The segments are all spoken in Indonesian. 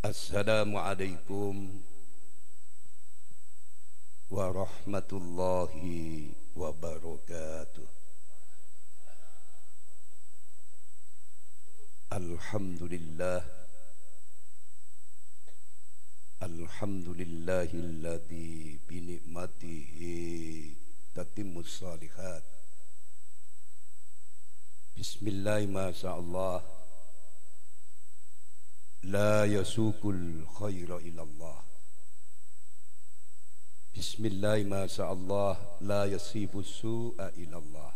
السلام عليكم ورحمة الله وبركاته. الحمد لله. الحمد لله الذي بنعمته تتم الصالحات. بسم الله ما شاء الله. لا يسوق الخير إلى الله. بسم الله ما شاء الله لا يصيب السوء إلى الله.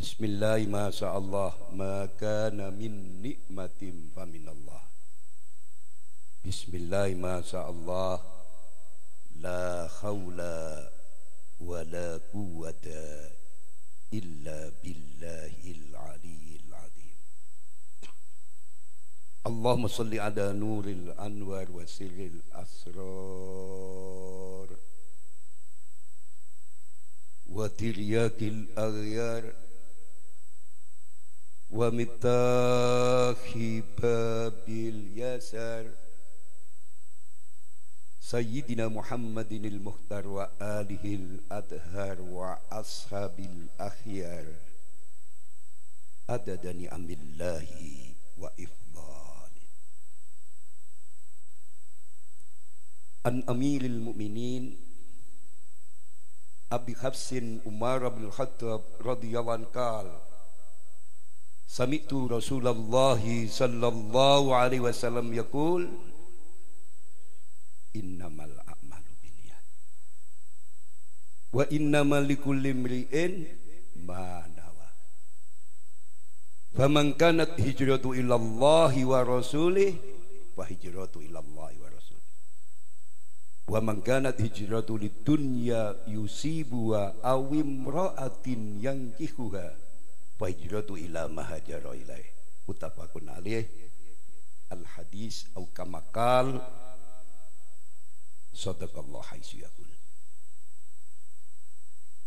بسم الله ما شاء الله ما كان من نعمة فمن الله. بسم الله ما شاء الله لا حول ولا قوة إلا بالله العلي Allahumma salli ala nuril anwar wa sirril asrar. Wa tiryakil aghyar. Wa mitahi babil yasar. Sayyidina Muhammadin al-Mukhtar wa alihil adhar wa ashabil akhyar. Adadani amillahi wa ifbar an amiril mu'minin Abi Hafsin Umar bin Khattab radhiyallahu anhu Sami'tu Rasulullah sallallahu alaihi wasallam yaqul innamal a'malu binniyat wa innamal likulli imri'in ma nawa faman kanat hijratu ila Allah wa rasulih fa hijratu ila Allah wa wa man kanat hijratu lidunya yusibu wa awimra'atin yankihuha. Fa hijratu ila ma hajara ilaih. Mutafaqun alaih. Al hadis au kamakal. Sadaqallah haitsu yaqul.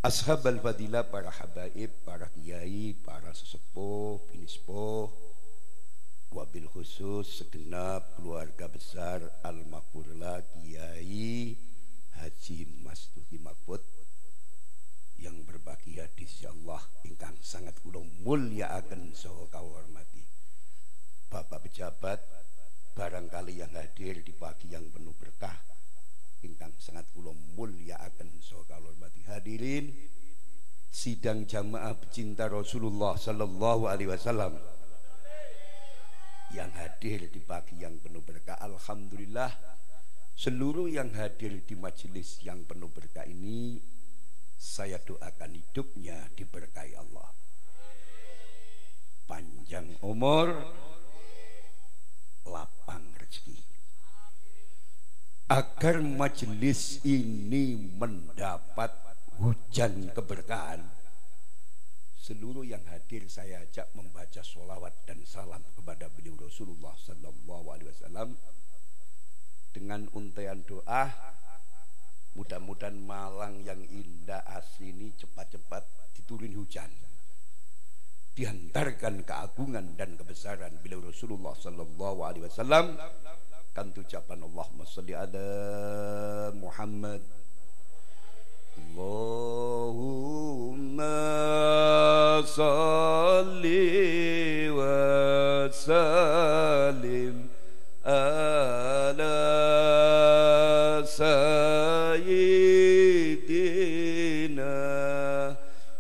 Ashab al fadilah para habaib para kiai para sesepuh pinispoh wabil khusus segenap keluarga besar Al-Maghfurlah Kiai Haji Mas Tuhi Makbut yang berbahagia di Allah ingkang sangat kula akan saha hormati. Bapak pejabat barangkali yang hadir di pagi yang penuh berkah ingkang sangat kula akan saha hormati. Hadirin sidang jamaah pecinta Rasulullah sallallahu alaihi wasallam yang hadir di pagi yang penuh berkah. Alhamdulillah seluruh yang hadir di majelis yang penuh berkah ini saya doakan hidupnya diberkahi Allah. Panjang umur, lapang rezeki. Agar majelis ini mendapat hujan keberkahan seluruh yang hadir saya ajak membaca solawat dan salam kepada beliau Rasulullah Sallallahu Alaihi Wasallam dengan untaian doa mudah-mudahan Malang yang indah asli asini cepat-cepat diturun hujan. Dihantarkan keagungan dan kebesaran beliau Rasulullah Sallallahu Alaihi Wasallam. Kan ucapan Allah salli ala Muhammad. Allahumma صل وسلم على سيدنا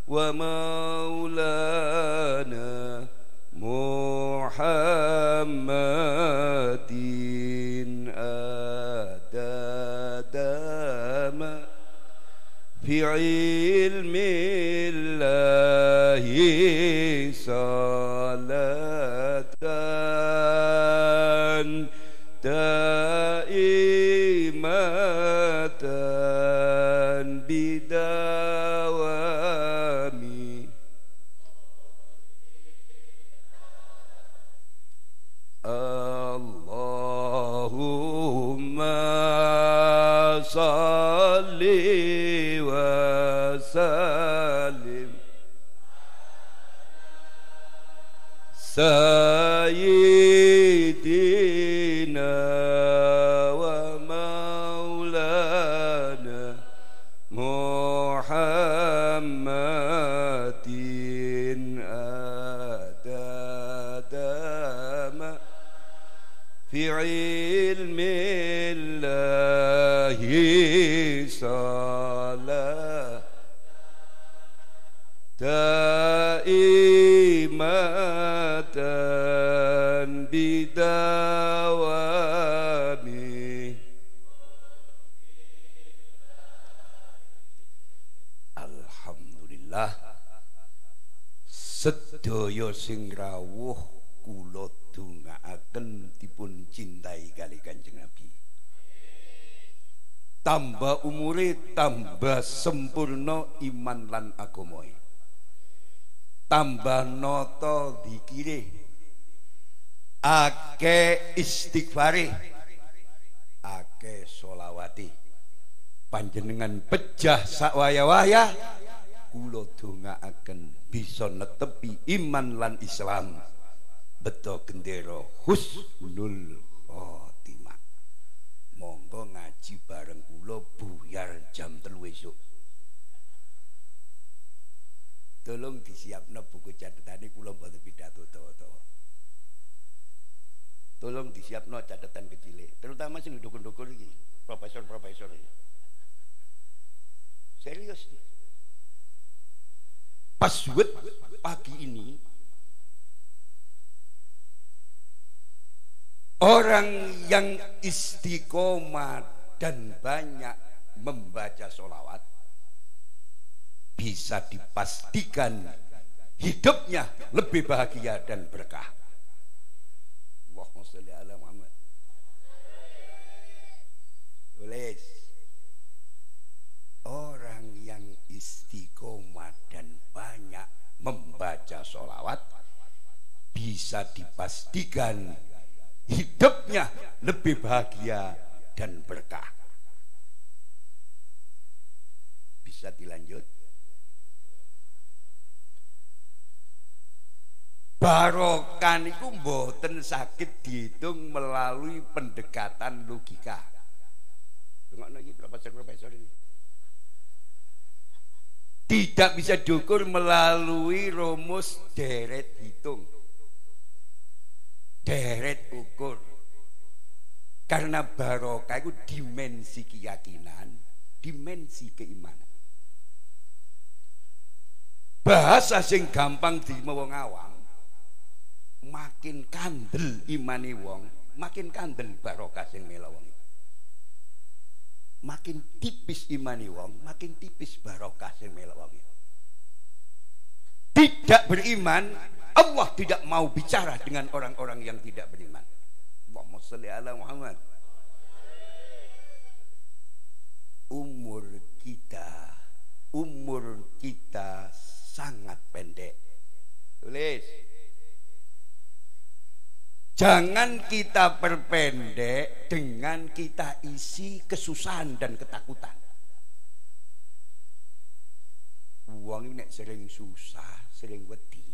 ومولانا محمد في علم دائمة بدوام rawuh kula dongaaken dipun cintai kali Kanjeng Nabi. Tambah umure tambah sempurna iman lan agamoe. Tambah nata dikire. Ake istighfare. Ake solawati. Panjenengan pejah sakwaya-waya kula dongaaken bisa netepi iman lan Islam. Beto gendera husnul khotimah. Monggo ngaji bareng kula buyar jam telu esuk. Tolong disiapno buku catetane kula mboten pidato tawa-tawa tolong disiapno catatan kecil terutama sing dukun-dukun iki profesor-profesor serius nih Password pagi ini orang yang istiqomah dan banyak membaca solawat bisa dipastikan hidupnya lebih bahagia dan berkah. Tulis. Orang yang istiqomah membaca solawat bisa dipastikan hidupnya lebih bahagia dan berkah. Bisa dilanjut. Barokan itu mboten sakit dihitung melalui pendekatan logika. Lagi profesor-profesor ini tidak bisa diukur melalui rumus deret hitung. Deret ukur. Karena barokah itu dimensi keyakinan dimensi keimanan. Bahasa sing gampang di wong awam makin kandel imani wong makin kandel barokah sing mela makin tipis imani wong, makin tipis barokah sing melok wong. Tidak beriman, Allah tidak mau bicara dengan orang-orang yang tidak beriman. Allahumma sholli ala Muhammad. Umur kita, umur kita sangat pendek. Tulis. Jangan kita perpendek dengan kita isi kesusahan dan ketakutan. Uang ini sering susah, sering wedi.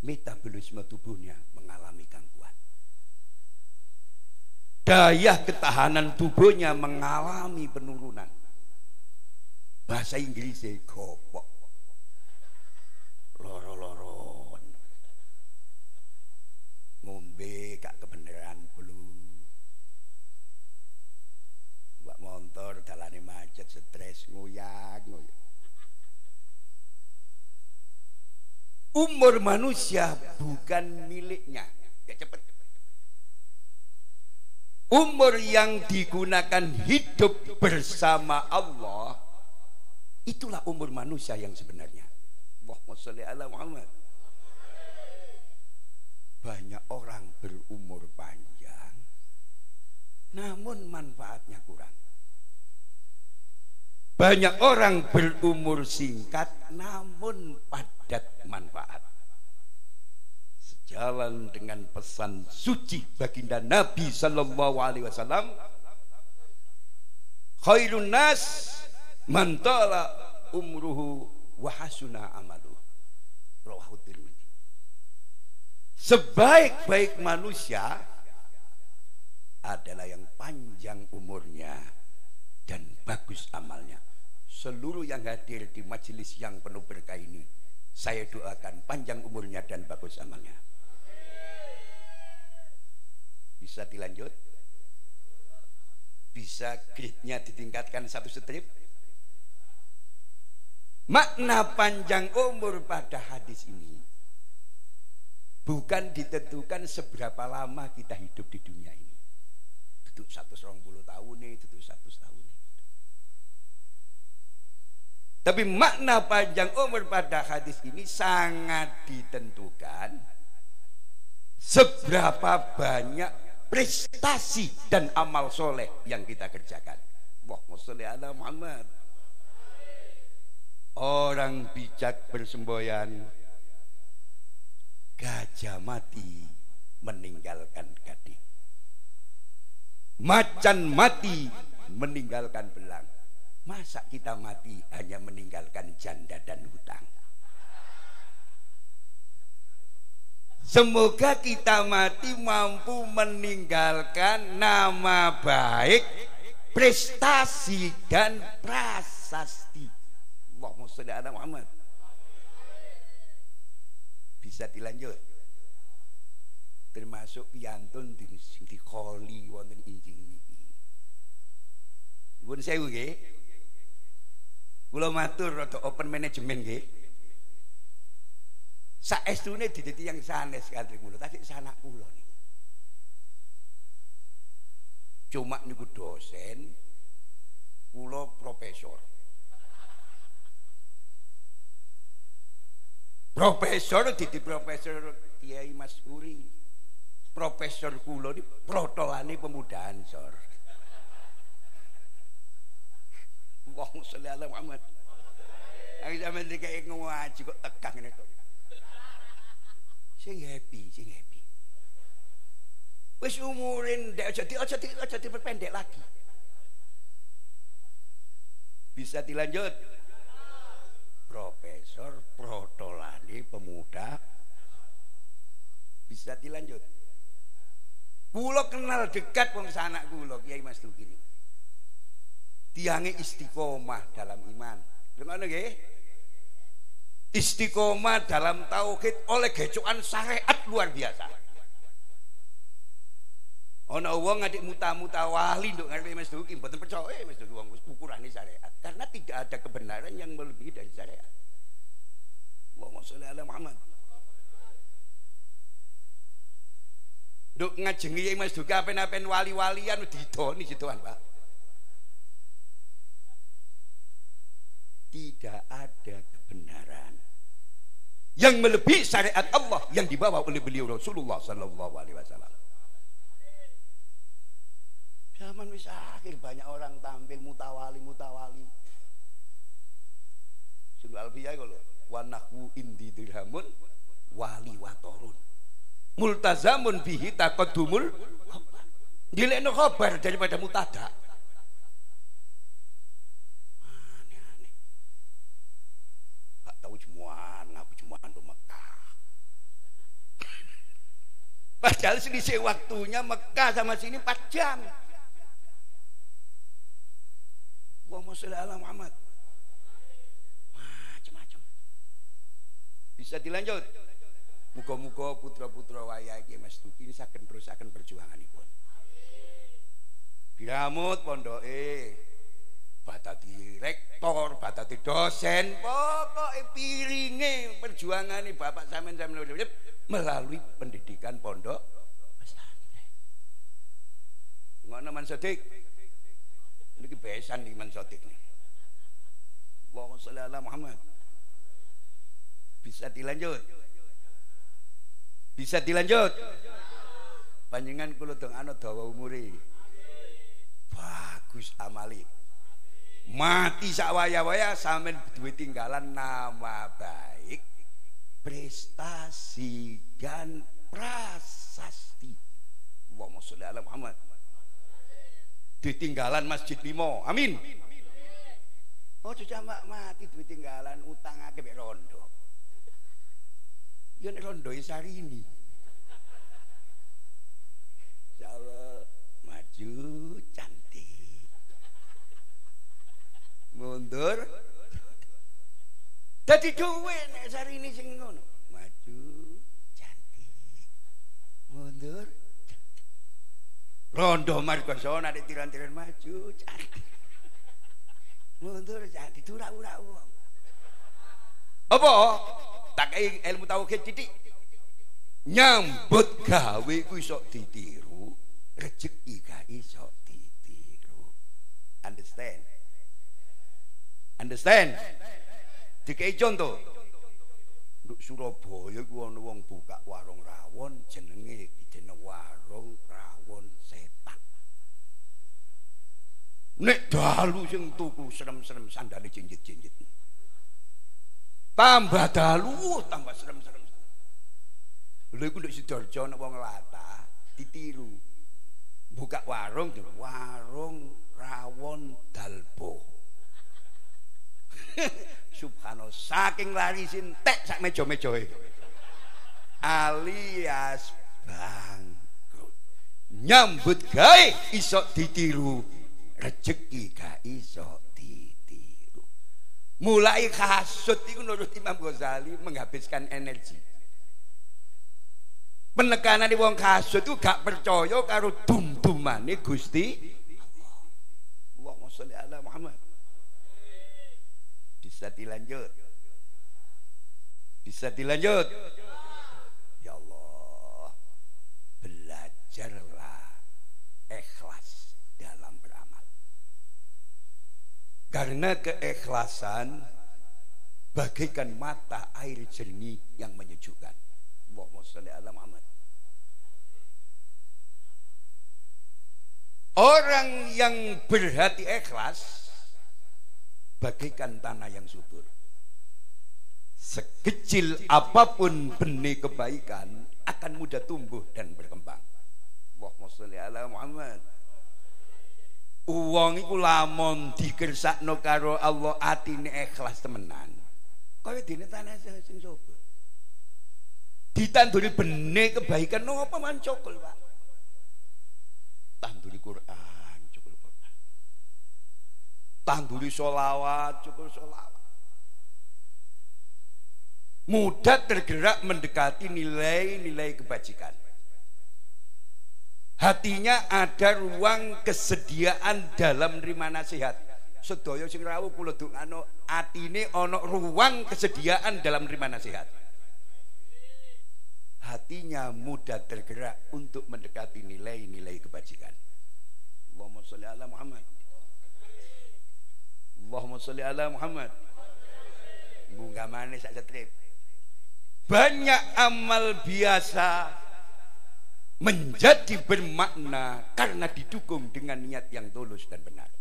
Metabolisme tubuhnya mengalami gangguan. Daya ketahanan tubuhnya mengalami penurunan. Bahasa Inggrisnya gopok. Loro-loro macet stres ngoyak umur manusia bukan miliknya. Ya umur yang digunakan hidup bersama Allah itulah umur manusia yang sebenarnya. Banyak orang berumur panjang namun manfaatnya kurang banyak orang berumur singkat namun padat manfaat. Sejalan dengan pesan suci baginda Nabi sallallahu alaihi wasallam khairun nas man umruhu wa hasuna amaluh rawahu Sebaik-baik manusia adalah yang panjang umurnya dan bagus amalnya. Seluruh yang hadir di majelis yang penuh berkah ini, saya doakan panjang umurnya dan bagus amalnya. Bisa dilanjut? Bisa grade-nya ditingkatkan satu strip? Makna panjang umur pada hadis ini bukan ditentukan seberapa lama kita hidup di dunia ini. Itu satu puluh tahun nih, itu satu tahun nih. Tapi makna panjang umur pada hadis ini sangat ditentukan seberapa banyak prestasi dan amal soleh yang kita kerjakan. Wah, sholli ala Muhammad. Orang bijak bersemboyan Gajah mati meninggalkan gading Macan mati meninggalkan belang Masa kita mati hanya meninggalkan janda dan hutang Semoga kita mati mampu meninggalkan nama baik, prestasi dan prasasti. Allahumma sholli ala Muhammad. Bisa dilanjut. Termasuk piantun di di kholi wonten injing niki. Nuwun sewu nggih. Kula matur rada open management nggih. Saestune diditi yang sanes kali kula, tadi sanak kula niku. Cuma niku dosen, kula profesor. Profesor di Profesor Kiai Mas Uri. Profesor kula ini protolane pemuda Ansor. Wong selala Muhammad. Aku sampeyan dikek ngaji kok tegang ngene kok. Sing happy, sing happy. Wis umurin ndek aja di aja di aja diperpendek lagi. Bisa dilanjut. Profesor Protolani pemuda bisa dilanjut. Kulo kenal dekat wong sanak kulo Kiai Mas Duki. Tiange istiqomah dalam iman. Gimana nggih? Istiqomah dalam tauhid oleh gecokan syariat luar biasa. Ana wong ngadik muta-muta wali nduk ngarepe Mas Duki mboten percaya Mas Duki wong ukurane syariat. Karena tidak ada kebenaran yang melebihi dari syariat. Allahumma sholli ala Muhammad. Duk ngajengi Mas Duka apen-apen wali-walian didoni situan, Pak. Tidak ada kebenaran yang melebihi syariat Allah yang dibawa oleh beliau Rasulullah sallallahu alaihi wasallam. Zaman wis akhir banyak orang tampil mutawali mutawali. Sunu alfiyah kalau wanahu indi dirhamun wali watorun. Multazamun bihi taqaddumul Dilekno khabar daripada mutada. Aneh-aneh. Gak tahu cuman, aku cuma do Mekah. Padahal selisih waktunya Mekah sama sini 4 jam. Allahumma sholli ala Muhammad. Macam-macam. Bisa dilanjut. Muga-muga putra-putra wayah iki Mas Duki ini saken terusaken perjuanganipun. Biramut pondoke batati rektor, batati dosen, pokoknya piringe perjuangane Bapak sampean sampean melalui pendidikan pondok pesantren. Ngono Man Sodik. Niki besan di Man Sotik nih. Allahumma sholli ala Muhammad. Bisa dilanjut. Bisa dilanjut. Panjenengan kula dong ana dawa umure. Bagus amali. Mati sakwaya-waya sampean duwe tinggalan nama baik, prestasi dan prasasti. Allahumma sholli ala Muhammad ditinggalan masjid limo amin oh mbak mati ditinggalan utang ake mek rondo ya nek rondo sari ini insyaallah maju cantik. Mundur. Dadi duwe nek sari ini sing ngono. Maju cantik. Mundur rondo margosona nek tiran-tiran maju cari mundur jadi turau-urau apa tak ilmu tauhid titik nyambut gawe ku iso ditiru rezeki gak iso ditiru. Understand? Understand? Dikai contoh. Untuk Surabaya ku ana wong buka warung rawon jenenge jeneng warung rawon setan. Nek dalu sing tuku serem-serem sandale jinjit-jinjit tambah dalu tambah serem-serem lho iku nek Sidoarjo nek wong latah ditiru. Buka warung warung rawon dalbo. Subhanallah saking larisin tek sak meja-mejae alias bangkrut. Nyambut gawe iso ditiru. Rezeki gak iso Mulai kasut itu menurut Imam Ghazali menghabiskan energi. Penekanan di wong kasut itu gak percaya karo dum-dumane Gusti Allahumma sholli ala Muhammad. Bisa dilanjut. Bisa dilanjut. Ya Allah. Belajarlah ikhlas dalam karena keikhlasan bagaikan mata air jernih yang menyejukkan. Allahumma ala Muhammad. Orang yang berhati ikhlas bagaikan tanah yang subur. Sekecil apa pun benih kebaikan akan mudah tumbuh dan berkembang. Allahumma sholli ala Muhammad. Uang iku lamun dikersakno karo Allah atine ikhlas temenan. Kaya dene tanah sing subur. Ditanduri benih kebaikan napa man cokol, Pak? Tanduri Quran, cokol Quran. Tanduri solawat, cokol solawat. Mudah tergerak mendekati nilai-nilai kebajikan hatinya ada ruang kesediaan dalam nerima nasihat. Sedaya sing rawuh kula dongano atine ana ruang kesediaan dalam nerima nasihat. Hatinya mudah tergerak untuk mendekati nilai-nilai kebajikan. Allahumma sholli ala Muhammad. Allahumma sholli ala Muhammad. Bunga manis sak trip banyak amal biasa menjadi bermakna karena didukung dengan niat yang tulus dan benar.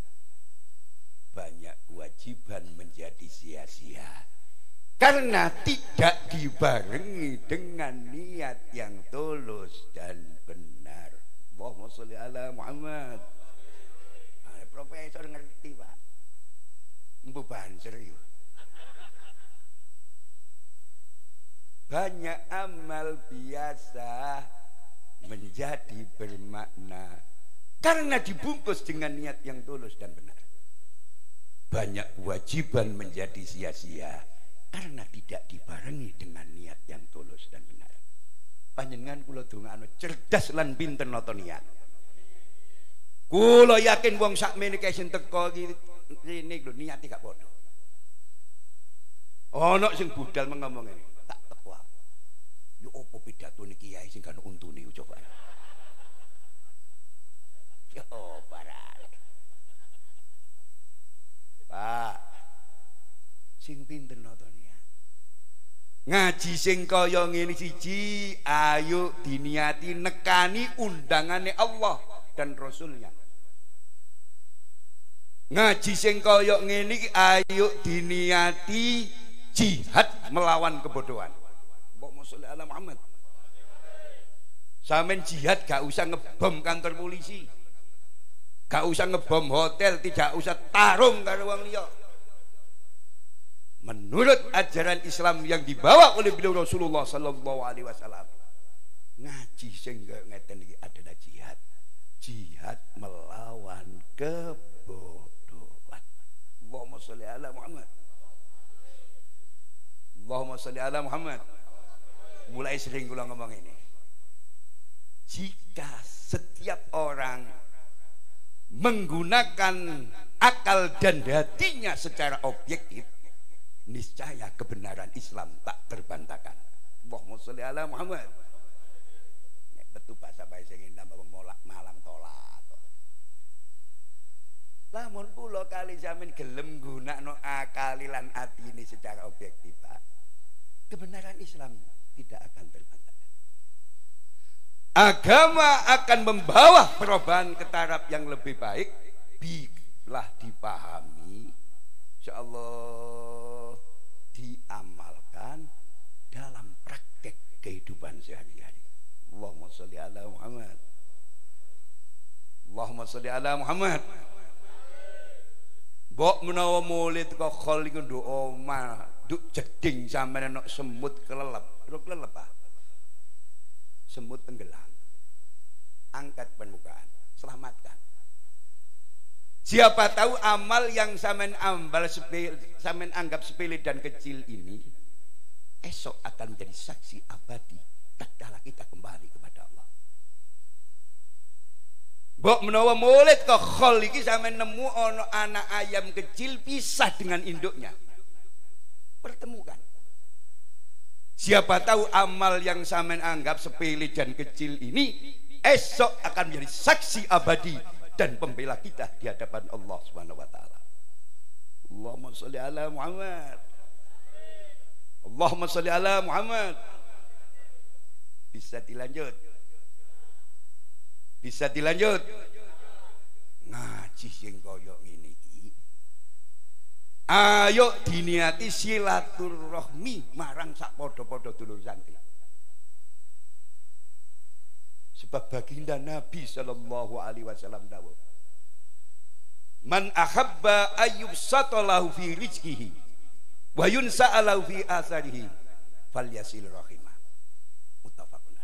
Banyak kewajiban menjadi sia-sia karena tidak dibarengi dengan niat yang tulus dan benar. Allahumma sholli ala Muhammad. Nah, profesor ngerti, Pak. Mbu serius. Banyak amal biasa menjadi bermakna karena dibungkus dengan niat yang tulus dan benar. Banyak kewajiban menjadi sia-sia karena tidak dibarengi dengan niat yang tulus dan benar. Panjenengan kula dongakno cerdas lan pinter nata niat. Kula yakin wong sakmene sing teko iki rene lho niate gak padha. Ana sing budal mengomong ini. Yo opo pidatone kiai sing kan untune coba. Yo parah. Pak. Sing pinter nontonnya. Ngaji sing kaya ngene siji, ayo diniati nekani undangane Allah dan Rasulnya. Ngaji sing kaya ngene ayo diniati jihad melawan kebodohan. Allahumma sholli ala Muhammad. Samen jihad gak usah ngebom kantor polisi. Gak usah ngebom hotel, tidak usah tarung karo wong liya. Menurut ajaran Islam yang dibawa oleh beliau Rasulullah sallallahu alaihi wasallam. Ngaji sing ngeten iki adalah jihad. Jihad melawan kebodohan. Allahumma sholli ala Muhammad. Allahumma sholli ala Muhammad mulai sering kula ngomong ini. Jika setiap orang menggunakan akal dan hatinya secara objektif niscaya kebenaran Islam tak terbantahkan. Allahumma sholli ala Muhammad. Betul bahasa bahasa ingin nambah molak malam tolak lamun pulau kali jamin gelem guna no akalilan ini secara objektif Pak. Kebenaran Islam tidak akan terbantahkan agama akan membawa perubahan ke taraf yang lebih baik. Bilah dipahami. Insya Allah diamalkan dalam praktek kehidupan sehari-hari. Allahumma salli ala Muhammad. Allahumma salli ala Muhammad. Bok menawa mulid kok khol iku nduk nduk jeding sampeyan nek semut kelelep. Ro kelelep ah. Semut tenggelam. Angkat permukaan, selamatkan. Siapa tahu amal yang samen ambal sepil, samen anggap sepele dan kecil ini esok akan menjadi saksi abadi tatkala kita kembali kepada Allah. Bok menawa murid kok khol iki sampean nemu ono anak ayam kecil pisah dengan induknya. Pertemukan. Siapa tahu amal yang samen anggap sepele dan kecil ini esok akan menjadi saksi abadi dan pembela kita di hadapan Allah Subhanahu wa taala. Allahumma sholli ala Muhammad. Allahumma sholli ala Muhammad. Bisa dilanjut. Bisa dilanjut. Ngaji sing koyo ngene. Ayo diniati silaturahmi marang sak padha-padha dulur santri. Sebab baginda Nabi Sallallahu Alaihi Wasallam dawuh. Man ahabba ayyub satalahu fi rizkihi wa yunsa'alahu fi asarihi falyasil rahimah. Muttafaqun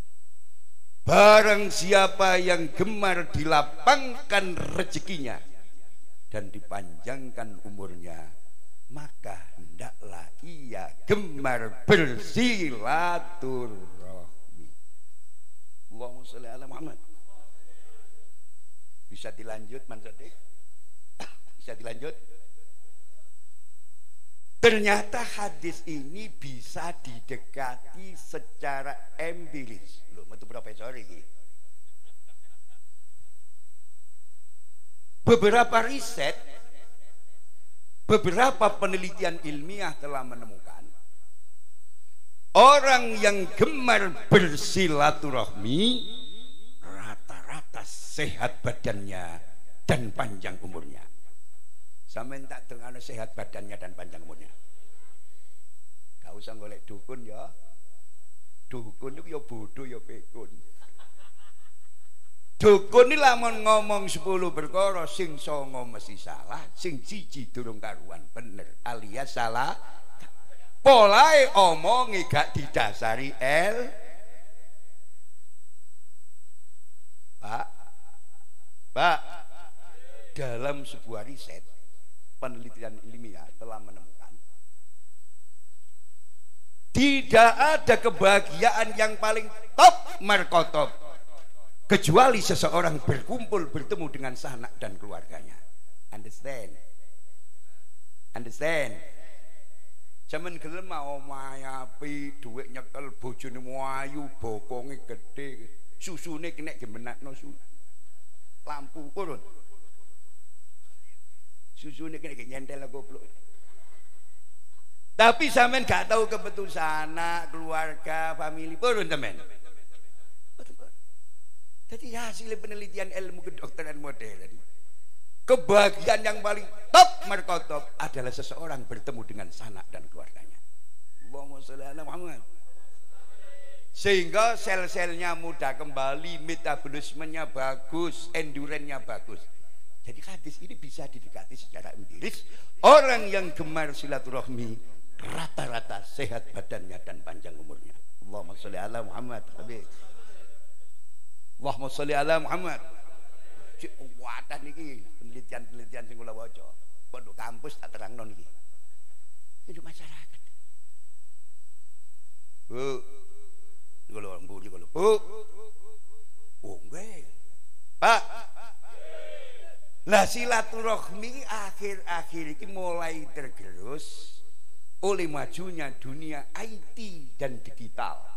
Barang siapa yang gemar dilapangkan rezekinya dan dipanjangkan umurnya, maka hendaklah ia gemar bersilaturahmi. Allahumma sholli ala Muhammad. Bisa dilanjut Sodik? Bisa dilanjut? Ternyata hadis ini bisa didekati secara empiris. Loh, itu profesor ini. Beberapa riset, beberapa penelitian ilmiah telah menemukan Orang yang gemar bersilaturahmi rata-rata sehat badannya dan panjang umurnya. Sama tak dengan sehat badannya dan panjang umurnya. Gak usah golek dukun ya. Dukun itu ya bodoh ya pekun. Dukun ini lamun ngomong 10 berkoro sing songo mesti salah, sing cici durung karuan bener alias salah. Polae omongi gak didasari L Pak Pak dalam sebuah riset penelitian ilmiah telah menemukan tidak ada kebahagiaan yang paling top markotop kecuali seseorang berkumpul bertemu dengan sanak dan keluarganya understand understand Jaman gelem omahe api, dhuwit nyekel bojone ayu, bokonge gedhe, susune kena gemenakno su. Lampu urun. Susune kena nyentel goblok. Tapi sampean gak tahu keputusan anak, keluarga, famili purun temen. Jadi hasil penelitian ilmu kedokteran modern kebahagiaan yang paling top markotop adalah seseorang bertemu dengan sanak dan keluarganya. Allahumma sholli ala Muhammad. Sehingga sel-selnya mudah kembali metabolismenya bagus endurance bagus. Jadi hadis ini bisa didekati secara empiris. Orang yang gemar silaturahmi rata-rata sehat badannya dan panjang umurnya. Allahumma sholli ala Muhammad. Habib Allahumma sholli ala Muhammad cek kuatan iki penelitian-penelitian sing kula waca. Pondok kampus tak terangno niki. Hidup masyarakat. Bu. Niku lho Bu niku lho. Bu. Oh nggih. Pak. Lah silaturahmi akhir-akhir ini mulai tergerus oleh majunya dunia IT dan digital.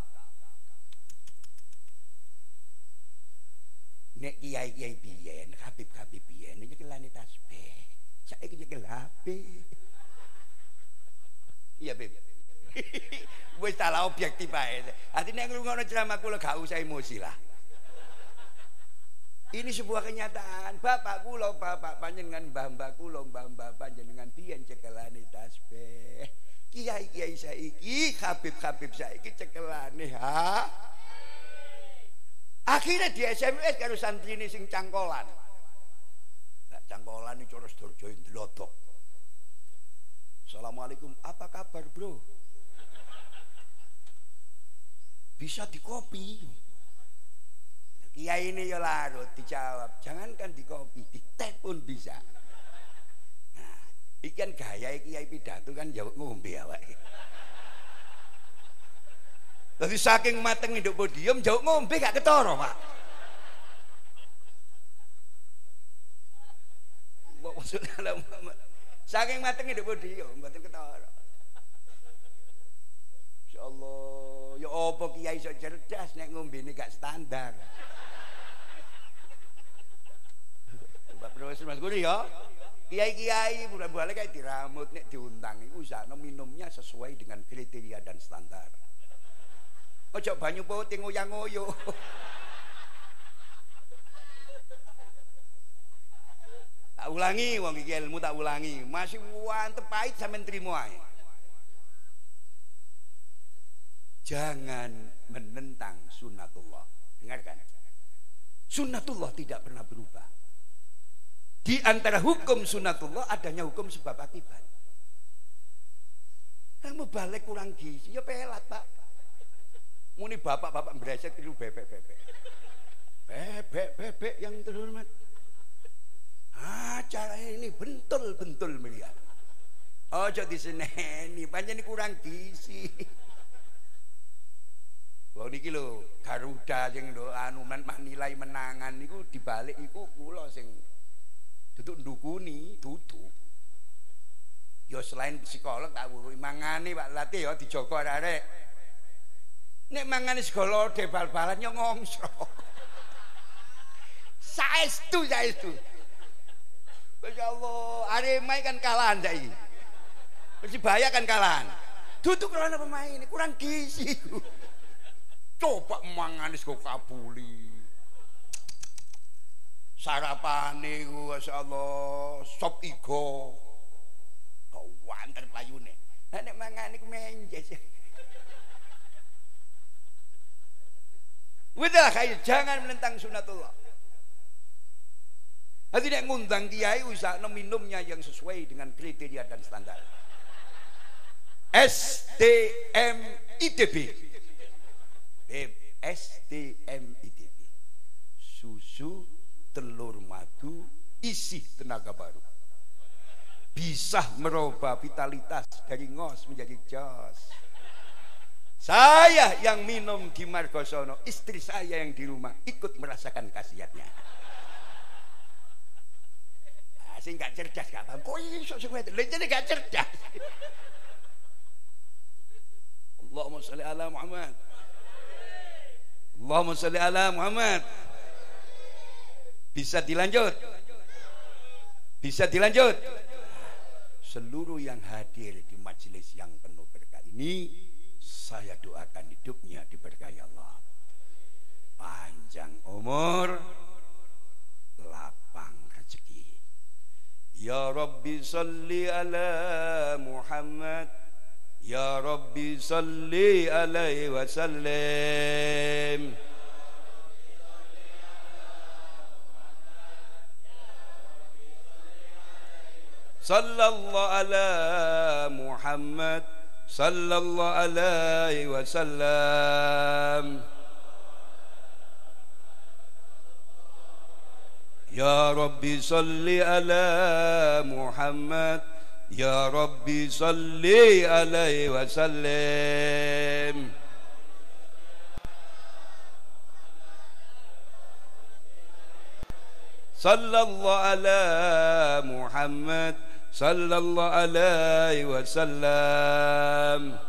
Nek kiai-kiai biyen, Habib-habib biyen nyekelane tasbih. Saiki nyekel HP. Iya, Beb. Wis salah objektif ae. Ati nek ngrungokno ceramah kula gak usah emosi lah. Ini sebuah kenyataan. Bapak kula, bapak panjenengan, mbah-mbah kula, mbah-mbah panjenengan biyen cekelane tasbih. Kiai-kiai saiki, habib-habib saiki cekelane ha. Akhirnya di SMS karo santri ini sing cangkolan. Nah, cangkolan ini coros dorjoin delodok. Assalamualaikum, apa kabar bro? Bisa dikopi. Kiai ini ya larut dijawab, jangankan di kopi, di teh pun bisa. Nah, ikan gaya kiai pidato kan jawab ngombe awak. Jadi saking mateng hidup podium jauh ngombe gak ketoro pak. Saking mateng hidup podium mboten ketoro. Insyaallah ya apa kiai iso cerdas nek ini gak standar. Pak Profesor Mas Guru ya. Kiai-kiai bulan-bulan kayak diramut nek diundang iku minumnya sesuai dengan kriteria dan standar. Ojo banyu putih ngoyang-ngoyo. tak ulangi wong iki ilmu tak ulangi. Masih wantep pahit sampean trimo ae. Jangan menentang sunnatullah. Dengarkan. Sunnatullah tidak pernah berubah. Di antara hukum sunatullah adanya hukum sebab akibat. Kamu balik kurang gizi, ya pelat pak. Muni bapak-bapak bereset itu bebek-bebek. Bebek-bebek yang terhormat. Acara ini bentul-bentul melihat. Oh jadi seneni, panjang ini kurang gizi. Wah niki lho Garuda sing lho anu nilai menangan niku dibalik iku kula sing duduk ndukuni duduk ya selain psikolog tak wurui mangane Pak Latih ya dijaga arek nek mangane segala de bal-balan yo ngongso saestu saestu Masya Allah, Arema kan kalahan saiki. Persibaya kan kalahan. Duduk karena pemain ini kurang gizi. Coba manganis kok kabuli sarapane ku masyaallah sop igo wanten playune nek mangan iku menjes Udah kayak jangan menentang sunatullah. Nanti nek ngundang kiai usah minumnya yang sesuai dengan kriteria dan standar. STMITB. STMITB. Susu telur madu isi tenaga baru bisa merubah vitalitas dari ngos menjadi jos saya yang minum di Margosono istri saya yang di rumah ikut merasakan khasiatnya. Nah, sing gak cerdas gak paham kok iso sing wedok? Jadi gak cerdas. Allahumma salli ala Muhammad. Allahumma salli ala Muhammad. Bisa dilanjut? Bisa dilanjut? Seluruh yang hadir di majelis yang penuh berkah ini, saya doakan hidupnya diberkahi Allah. Panjang umur, lapang rezeki. Ya Rabbi salli ala Muhammad Ya Rabbi salli alaihi wa sallim Sallallahu ala Muhammad صلى الله عليه وسلم. يا ربي صل على محمد. يا ربي صل عليه وسلم. sallallahu ala Muhammad sallallahu alaihi wasallam